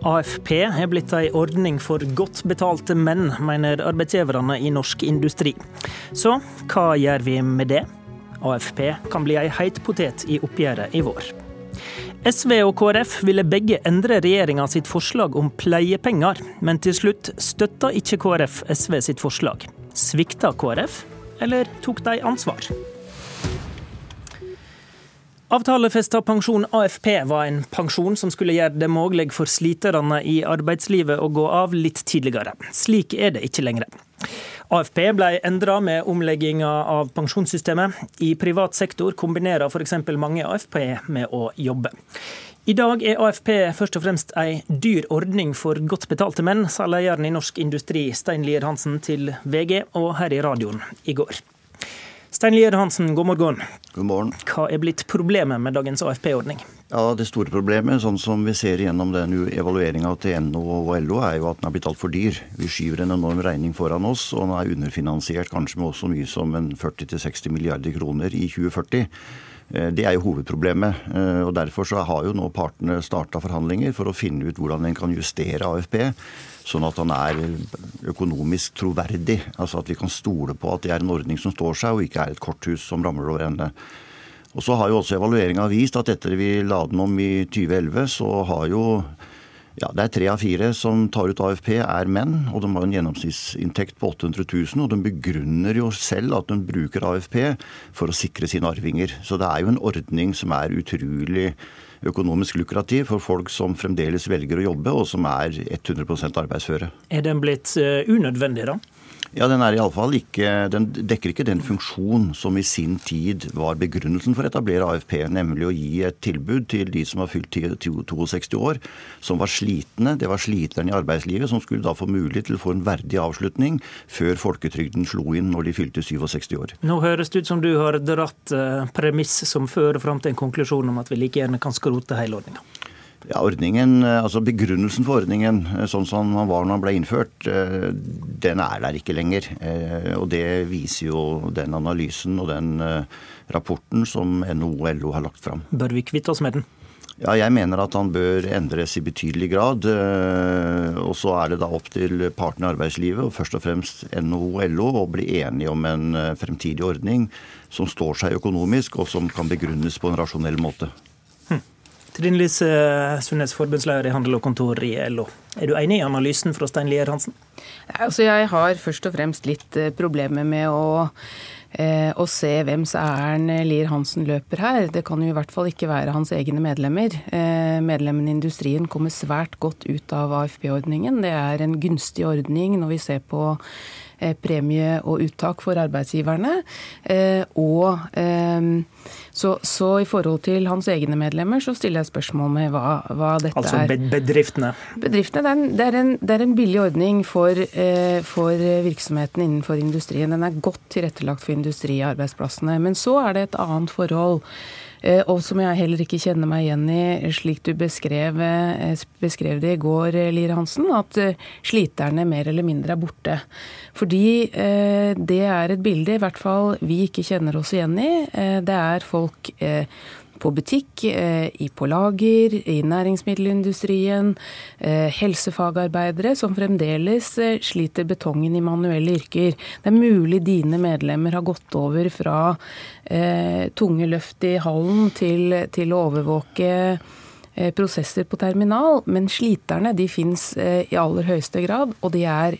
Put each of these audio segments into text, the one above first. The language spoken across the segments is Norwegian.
AFP er blitt ei ordning for godt betalte menn, mener arbeidsgiverne i norsk industri. Så hva gjør vi med det? AFP kan bli ei heit potet i oppgjøret i vår. SV og KrF ville begge endre regjeringa sitt forslag om pleiepenger, men til slutt støtta ikke KrF SV sitt forslag. Svikta KrF, eller tok de ansvar? Avtalefesta pensjon AFP var en pensjon som skulle gjøre det mulig for sliterne i arbeidslivet å gå av litt tidligere. Slik er det ikke lenger. AFP ble endra med omlegginga av pensjonssystemet. I privat sektor kombinerer f.eks. mange AFP med å jobbe. I dag er AFP først og fremst ei dyr ordning for godt betalte menn, sa lederen i Norsk Industri Stein Lier Hansen til VG og her i radioen i går. Stein Lier Hansen, god morgen. God morgen. Hva er blitt problemet med dagens AFP-ordning? Ja, Det store problemet, sånn som vi ser gjennom den evalueringa til NO og LO, er jo at den er blitt altfor dyr. Vi skyver en enorm regning foran oss, og den er underfinansiert kanskje med også mye som en 40-60 milliarder kroner i 2040. Eh, det er jo hovedproblemet. Eh, og Derfor så har jo nå partene starta forhandlinger for å finne ut hvordan en kan justere AFP sånn at han er økonomisk troverdig. Altså at vi kan stole på at det er en ordning som står seg, og ikke er et korthus som ramler over ende. Og så har jo også evalueringa vist at etter vi la den om i 2011, så har jo ja, det er tre av fire som tar ut AFP, er menn. Og de har en gjennomsnittsinntekt på 800 000. Og de begrunner jo selv at de bruker AFP for å sikre sine arvinger. Så det er jo en ordning som er utrolig økonomisk lukrativ for folk som fremdeles velger å jobbe, og som er 100% arbeidsføre. Er den blitt eh, unødvendig, da? Ja, Den er i alle fall ikke, den dekker ikke den funksjon som i sin tid var begrunnelsen for å etablere AFP, nemlig å gi et tilbud til de som har fylt 62 år, som var slitne. Det var sliterne i arbeidslivet som skulle da få mulighet til å få en verdig avslutning før folketrygden slo inn når de fylte 67 år. Nå høres det ut som du har dratt eh, premiss som fører fram til en konklusjon om at vi like gjerne kan skrote hele ordninga. Ja, ordningen, eh, altså Begrunnelsen for ordningen eh, sånn som den var når den ble innført, eh, den er der ikke lenger. Og Det viser jo den analysen og den rapporten som NHO og LO har lagt fram. Bør vi kvitte oss med den? Ja, Jeg mener at han bør endres i betydelig grad. Og så er det da opp til partene i arbeidslivet, og først og fremst NHO og LO, å bli enige om en fremtidig ordning som står seg økonomisk, og som kan begrunnes på en rasjonell måte. Trine Lise Sundnes, forbundsleder i Handel og Kontor i LO. Er du enig i analysen fra Stein Lier Hansen? Altså, jeg har først og fremst litt eh, problemer med å eh, å se hvems ærend Lier Hansen løper her. Det kan jo i hvert fall ikke være hans egne medlemmer. Eh, medlemmene i industrien kommer svært godt ut av AFP-ordningen. Det er en gunstig ordning når vi ser på Eh, premie og uttak for arbeidsgiverne. Eh, og eh, så, så, i forhold til hans egne medlemmer, så stiller jeg spørsmål med hva, hva dette altså er. Altså bedriftene? Bedriftene, det er, en, det, er en, det er en, billig ordning for, for virksomheten innenfor industrien. Den er godt tilrettelagt for industriarbeidsplassene. Men så er det et annet forhold. Eh, og som jeg heller ikke kjenner meg igjen i, slik du beskrev, eh, beskrev det i går, eh, Lier Hansen, at sliterne mer eller mindre er borte. Fordi det er et bilde i hvert fall vi ikke kjenner oss igjen i. Det er folk på butikk, i på lager, i næringsmiddelindustrien, eh, helsefagarbeidere som fremdeles eh, sliter betongen i manuelle yrker. Det er mulig dine medlemmer har gått over fra tunge løft i hallen til, til å overvåke prosesser på terminal, men sliterne de fins i aller høyeste grad, og de er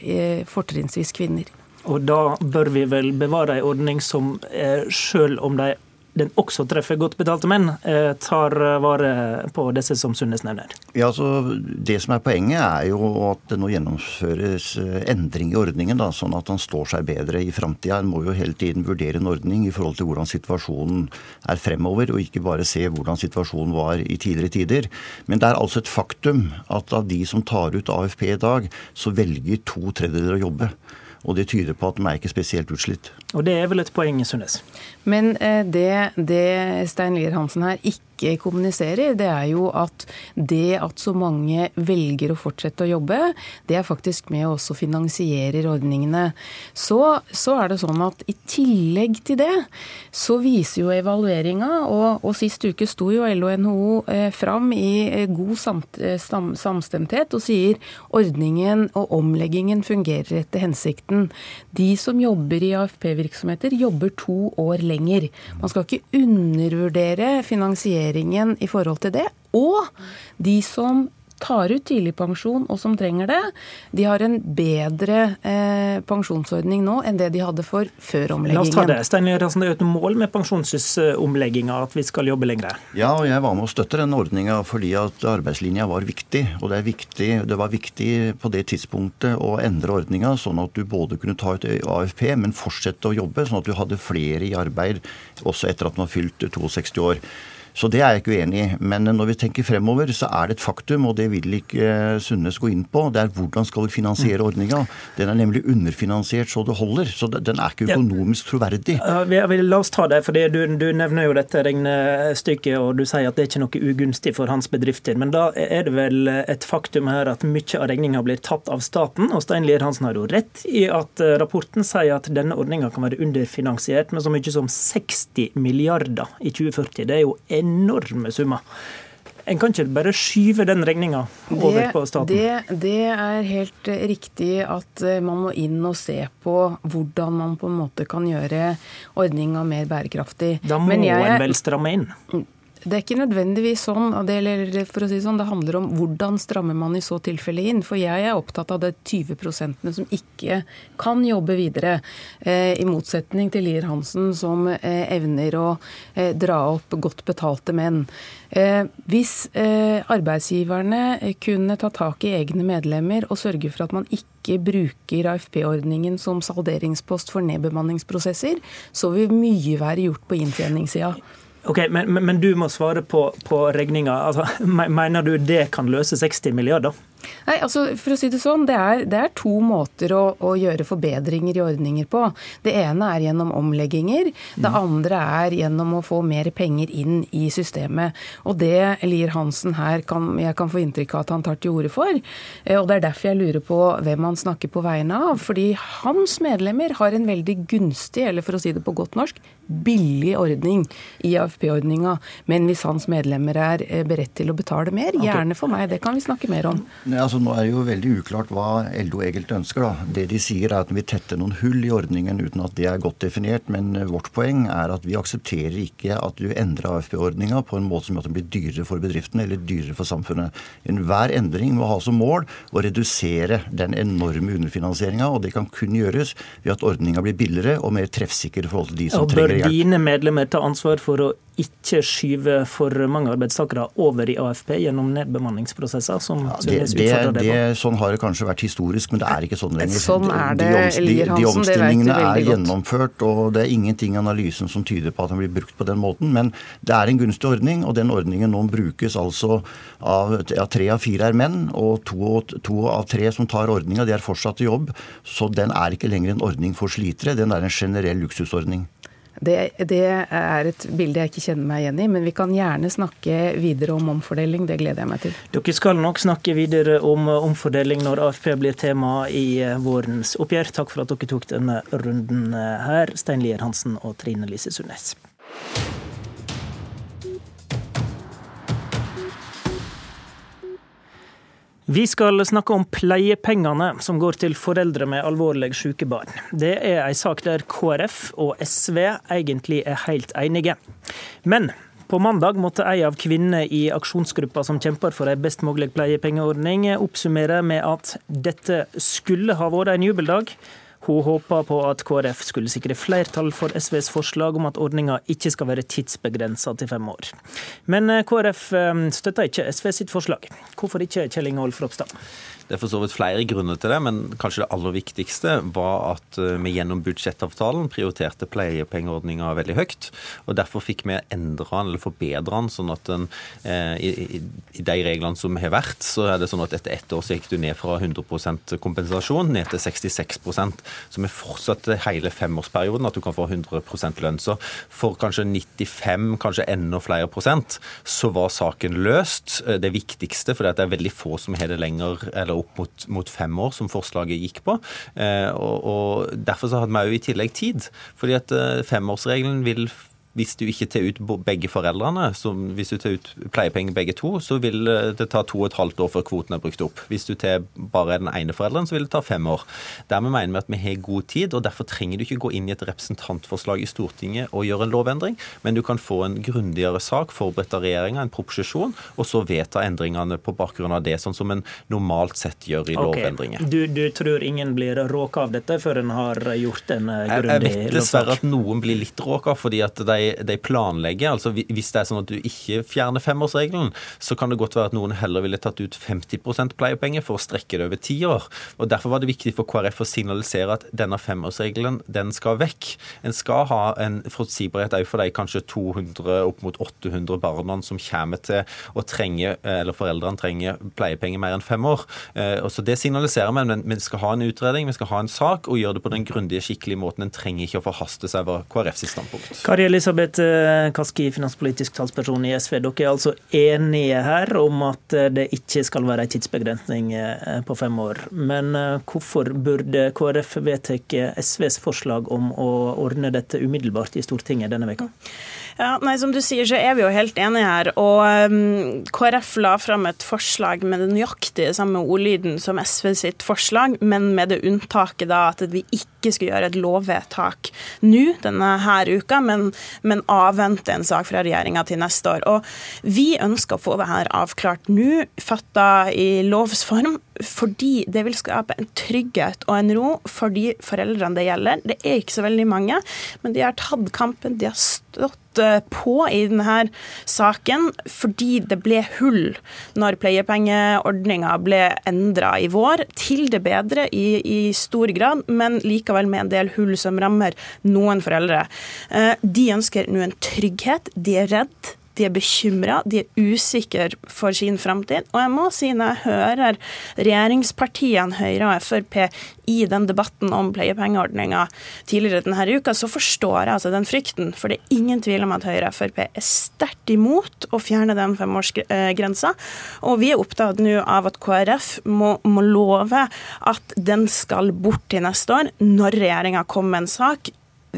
fortrinnsvis kvinner. Og da bør vi vel bevare en ordning som, selv om de den også treffer godt betalte menn, eh, tar vare på disse som Sundnes nevner? Ja, altså, Det som er poenget, er jo at det nå gjennomføres eh, endring i ordningen, da, sånn at den står seg bedre i framtida. En må jo hele tiden vurdere en ordning i forhold til hvordan situasjonen er fremover, og ikke bare se hvordan situasjonen var i tidligere tider. Men det er altså et faktum at av de som tar ut AFP i dag, så velger to tredjedeler å jobbe. Og det tyder på at de er ikke spesielt utslitt. Og det er vel et poeng, Sundnes? Men eh, det, det Stein Lier Hansen her ikke ikke kommuniserer, det er jo at det at så mange velger å fortsette å jobbe, det er faktisk med å også finansiere ordningene. Så, så er det sånn at i tillegg til det, så viser jo evalueringa, og, og sist uke sto jo LO og NHO eh, fram i eh, god samt, eh, sam, samstemthet og sier ordningen og omleggingen fungerer etter hensikten. De som jobber i AFP-virksomheter, jobber to år lenger. Man skal ikke undervurdere finansieringen i forhold til det. Og de som tar ut tidligpensjon og som trenger det, de har en bedre eh, pensjonsordning nå enn det de hadde for før omleggingen. La oss ta det. Stein det er jo et mål med pensjonsomlegginga at vi skal jobbe lengre? Ja, og jeg var med å støtte den ordninga fordi at arbeidslinja var viktig. Og det, viktig, det, var viktig på det tidspunktet å endre ordninga sånn at du både kunne ta ut AFP, men fortsette å jobbe, sånn at du hadde flere i arbeid også etter at man har fylt 62 år. Så det er jeg ikke uenig i. Men når vi tenker fremover, så er det et faktum, og det vil ikke eh, Sundnes gå inn på, det er hvordan skal vi finansiere ordninga. Den er nemlig underfinansiert så det holder. Så den er ikke økonomisk troverdig. Ja, la oss ta det, for du, du, nevner jo dette regnestykket, og du sier at det er ikke noe ugunstig for hans bedrifter. Men da er det vel et faktum her at mye av regninga blir tatt av staten, og Stein Lier Hansen har jo rett i at eh, rapporten sier at denne ordninga kan være underfinansiert med så mye som 60 milliarder i 2040. Det er jo enorme summer. En kan ikke bare skyve den regninga over på staten? Det, det, er helt riktig at eh, man må inn og se på hvordan man på en måte kan gjøre ordninga mer bærekraftig. Da må jeg, en vel stramme inn? Det er ikke nødvendigvis sånn, det, for å si sånn, det handler om hvordan strammer man i så tilfelle inn. For jeg er opptatt av de 20% som ikke kan jobbe videre. Eh, I motsetning til Lier Hansen, som eh, evner å eh, dra opp godt betalte menn. Hvis arbeidsgiverne kunne ta tak i egne medlemmer og sørge for at man ikke bruker AFP-ordningen som salderingspost for nedbemanningsprosesser, så vil mye være gjort på inntjeningssida. Ok, men, men, du må svare på, på regninga. Altså, mener du det kan løse 60 milliarder? Nei, altså for å si Det sånn, det er, det er to måter å, å, gjøre forbedringer i ordninger på. Det ene er gjennom omlegginger. Det mm. andre er gjennom å få mer penger inn i systemet. Og det Lier Hansen her kan, jeg kan få inntrykk av at han tar til orde for. Eh, og det er derfor jeg lurer på hvem han snakker på vegne av. Fordi hans medlemmer har en veldig gunstig, eller for å si det på godt norsk, billig ordning i AFP-ordninga. Men hvis hans medlemmer er eh, beredt til å betale mer, gjerne for meg. Det kan vi snakke mer om. Nei, altså Nå er det jo veldig uklart hva LO egentlig ønsker. da. Det de sier er at vi tetter noen hull i ordningen uten at det er godt definert. Men vårt poeng er at vi aksepterer ikke at du endrer AFP-ordninga på en måte som gjør at den blir dyrere for bedriftene eller dyrere for samfunnet. Enhver endring må ha som mål å redusere den enorme underfinansieringa. Og det kan kun gjøres ved at ordninga blir billigere og mer treffsikker i forhold til de som trenger hjelp. Og Bør dine medlemmer ta ansvar for å ikke skyve for mange arbeidstakere over i AFP gjennom nedbemanningsprosesser? som ja, det, det, det, det, Sånn har det kanskje vært historisk, men det er ikke sånn lenger. Sånn er det, de, de, de omstillingene er gjennomført, og det er ingenting i analysen som tyder på at den blir brukt på den måten. Men det er en gunstig ordning, og den ordningen nå brukes altså av ja, tre av fire er menn, og to, to av tre som tar ordninga, de er fortsatt i jobb. Så den er ikke lenger en ordning for slitere, den er en generell luksusordning. Det, det, er et bilde jeg ikke kjenner meg igjen i, men vi kan gjerne snakke videre om omfordeling. Det gleder jeg meg til. Dere skal nok snakke videre om omfordeling når AFP blir tema i vårens oppgjør. Takk for at dere tok denne runden her, Stein Lier Hansen og Trine Lise Sundnes. Vi skal snakke om pleiepengene som går til foreldre med alvorlig syke barn. Det er en sak der KrF og SV egentlig er helt enige. Men på mandag måtte ei av kvinnene i aksjonsgruppa som kjemper for en best mulig pleiepengeordning, oppsummere med at dette skulle ha vært en jubeldag, hun håpa på at KrF skulle sikre flertall for SVs forslag om at ordninga ikke skal være tidsbegrensa til fem år. Men eh, KrF støtter støtta ikke SV sitt forslag. Hvorfor ikke, Kjell Ingolf Ropstad? Det er for så vidt flere grunner til det, men kanskje det aller viktigste var at eh, vi gjennom budsjettavtalen prioriterte pleiepengeordninga veldig høyt. og Derfor fikk vi endra den eller forbedra den, sånn at den, eh, i, i, de reglene som har vært, så er det sånn at etter ett år så gikk du ned fra 100% kompensasjon ned til 66 som er fortsatt hele femårsperioden at du kan få 100% lønn. Så for kanskje 95, kanskje enda flere prosent, så var saken løst. Det viktigste, for det er veldig få som har det lenger, eller opp mot, mot fem år, som forslaget gikk på. Og, og Derfor så hadde vi òg i tillegg tid. fordi at femårsregelen vil hvis du ikke tar ut begge foreldrene, hvis du tar ut pleiepenger begge to, så vil det ta to og et halvt år før kvoten er brukt opp. Hvis du tar bare den ene forelderen, så vil det ta fem år. Dermed mener vi at vi har god tid, og derfor trenger du ikke gå inn i et representantforslag i Stortinget og gjøre en lovendring, men du kan få en grundigere sak forberedt av regjeringa, en proposisjon, og så vedta endringene på bakgrunn av det, sånn som en normalt sett gjør i okay. lovendringer. Du, du, tror ingen blir råka av dette før en har gjort en grundig lovsak? Jeg vet dessverre at noen blir litt råka, fordi at de de, planlegger. altså Hvis det er sånn at du ikke fjerner femårsregelen, så kan det godt være at noen heller ville tatt ut 50 pleiepenger for å strekke det over ti år. og Derfor var det viktig for KrF å signalisere at denne femårsregelen den skal vekk. En skal ha en forutsigbarhet òg for de kanskje 200, opp mot 800 barna som kommer til å trenge, eller foreldrene trenger pleiepenger mer enn fem år. Eh, og så Det signaliserer vi, men vi skal ha en utredning, vi skal ha en sak og gjøre det på den grundige, skikkelige måten. En trenger ikke å forhaste seg, over KrFs standpunkt. Kari Elisabeth Kaski, finanspolitisk talsperson i SV. Dere er altså enige her om at det ikke skal være en tidsbegrensning eh, på fem år. Men eh, hvorfor burde KrF vedta SVs forslag om å ordne dette umiddelbart i Stortinget denne veka? Ja, nei, Som du sier, så er vi jo helt enige her. Og um, KrF la fram et forslag med den nøyaktige samme ordlyden som SV sitt forslag, men med det unntaket da at vi ikke skulle gjøre et lovvedtak nå denne her uka, men, men avvente en sak fra regjeringa til neste år. Og vi ønsker å få det her avklart nå, fatta i lovs form, fordi det vil skape en trygghet og en ro for de foreldrene det gjelder. Det er ikke så veldig mange, men de har tatt kampen. De har stått på i denne saken fordi det ble hull når pleiepengeordninga ble endra i vår, til det bedre i, i, stor grad, men likevel med en del hull som rammer noen foreldre. Eh, de ønsker nå en trygghet. De er redd de er bekymra, de er usikre for sin framtid. Og jeg må si, når jeg hører regjeringspartiene Høyre og Frp i den debatten om pleiepengeordninga tidligere denne uka, så forstår jeg altså den frykten. For det er ingen tvil om at Høyre og Frp er sterkt imot å fjerne den femårsgrensa. Og vi er opptatt nå av at KrF må, må love at den skal bort til neste år, når regjeringa kommer med en sak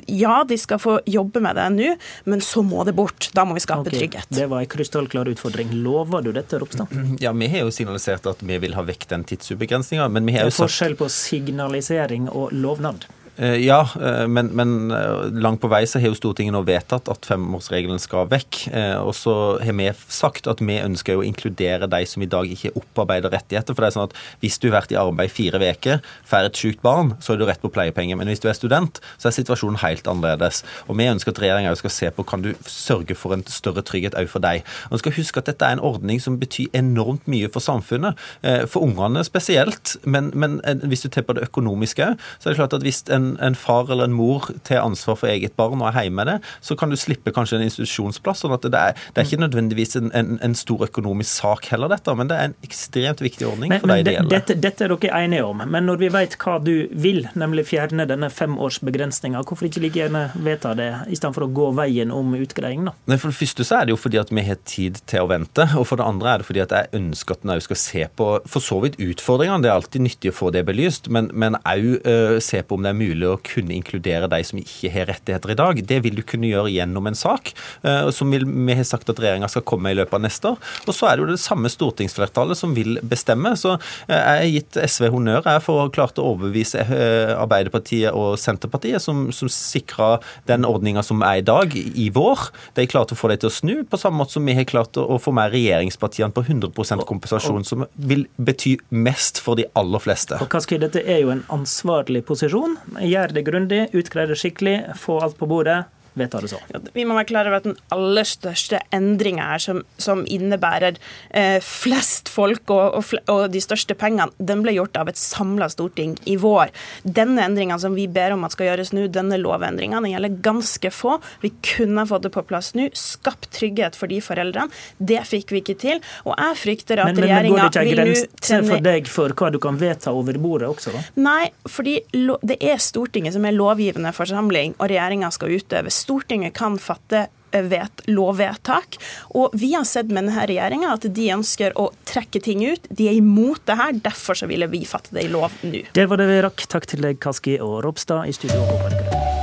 ja, de skal få jobbe med det nå, men så må det bort. Da må vi skape okay. trygghet. Det var en krystallklar utfordring. Lover du dette, Ropstad? Ja, vi har jo signalisert at vi vil ha vekk den tidsubegrensninga. Men vi har jo sagt Det er Forskjell på signalisering og lovnad? Eh, ja, eh, men, men, eh, langt på vei så har jo Stortinget nå vedtatt at femårsregelen skal vekk. Og så har vi sagt at vi ønsker å inkludere de som i dag ikke opparbeider rettigheter. For det er sånn at hvis du har vært i arbeid fire uker, får et sykt barn, så har du rett på pleiepenger. Men hvis du er student, så er situasjonen helt annerledes. Og vi ønsker at regjeringa skal se på kan du sørge for en større trygghet òg for deg. Og skal huske at dette er en ordning som betyr enormt mye for samfunnet. For ungene spesielt. Men, men hvis du tenker på det økonomiske så er det klart at hvis en en, en, far eller en mor til ansvar for eget barn og er hjemme med det, så kan du slippe kanskje en institusjonsplass. sånn at Det er, det er ikke nødvendigvis en, en, en, stor økonomisk sak heller, dette, men det er en ekstremt viktig ordning men, for de det gjelder. Dette, dette, er dere enige om, men når vi vet hva du vil, nemlig fjerne denne femårsbegrensninga, hvorfor ikke like gjerne vedta det, istedenfor å gå veien om utgreiing? da? Nei, For det første så er det jo fordi at vi har tid til å vente, og for det andre er det fordi at jeg ønsker at en òg skal se på for så vidt utfordringene. Det er alltid nyttig å få det belyst, men òg uh, se på om det er mulig mulig å kunne inkludere de som ikke har rettigheter i dag. Det vil du kunne gjøre gjennom en sak, eh, som vi har sagt at regjeringa skal komme i løpet av neste år. Og så er det jo det samme stortingsflertallet som vil bestemme. Så eh, jeg har gitt SV honnør jeg for å ha klart å overbevise eh, Arbeiderpartiet og Senterpartiet, som, som sikra den ordninga som er i dag, i vår. De klarte å få det til å snu, på samme måte som vi har klart å få med regjeringspartiene på 100% kompensasjon, som vil bety mest for de aller fleste. Og Kaski, dette er jo en ansvarlig posisjon gjør det grundig, det skikkelig, få alt på bordet. Vedta det så. Vi må være klar over at den aller største endringa her, som, som innebærer eh, flest folk og, og, og, de største pengene, den ble gjort av et samla storting i vår. Denne endringa som vi ber om at skal gjøres nå, denne lovendringa, den gjelder ganske få. Vi kunne fått det på plass nå, skapt trygghet for de foreldrene. Det fikk vi ikke til. Og jeg frykter at regjeringa vil nå men går det ikke en grense for deg for hva du kan vedta over bordet også, da? Nei, fordi det er Stortinget som er lovgivende forsamling, og regjeringa skal utøve. Stortinget kan fatte eh, vet, lovvedtak. Og vi har sett med denne regjeringa at de ønsker å trekke ting ut. De er imot det her, derfor så ville vi fatte det i lov nå. Det var det vi rakk. Takk til deg, Kaski og Ropstad i studio.